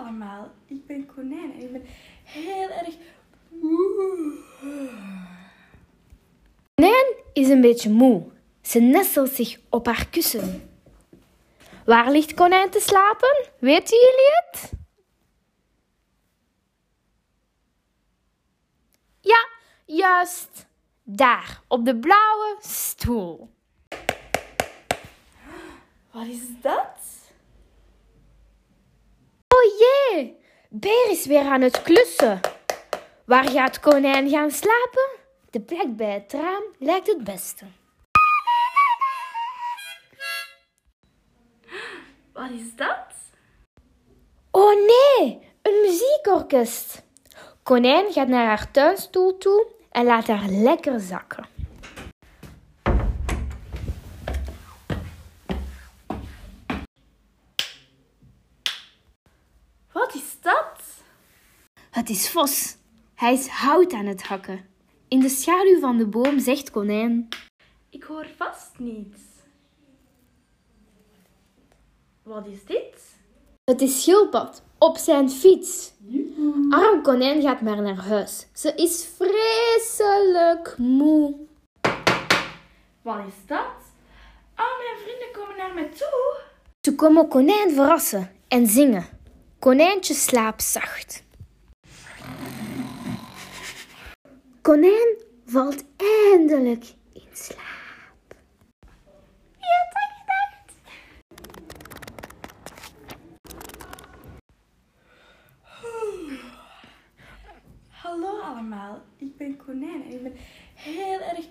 allemaal. Ik ben konijn en ik ben heel erg moe. Konijn is een beetje moe. Ze nestelt zich op haar kussen. Waar ligt konijn te slapen? Weten jullie het? Ja, juist. Daar, op de blauwe stoel. Wat is dat? Jee, Beer is weer aan het klussen. Waar gaat konijn gaan slapen? De plek bij het raam lijkt het beste. Wat is dat? Oh nee, een muziekorkest. Konijn gaat naar haar tuinstoel toe en laat haar lekker zakken. Wat is dat? Het is Vos. Hij is hout aan het hakken. In de schaduw van de boom zegt Konijn. Ik hoor vast niets. Wat is dit? Het is Schildpad op zijn fiets. Arm Konijn gaat maar naar huis. Ze is vreselijk moe. Wat is dat? Al mijn vrienden komen naar mij toe. Ze komen Konijn verrassen en zingen. Konijntje slaapt zacht. Konijn valt eindelijk in slaap. Wie had dag. Hallo allemaal, ik ben Konijn en ik ben heel erg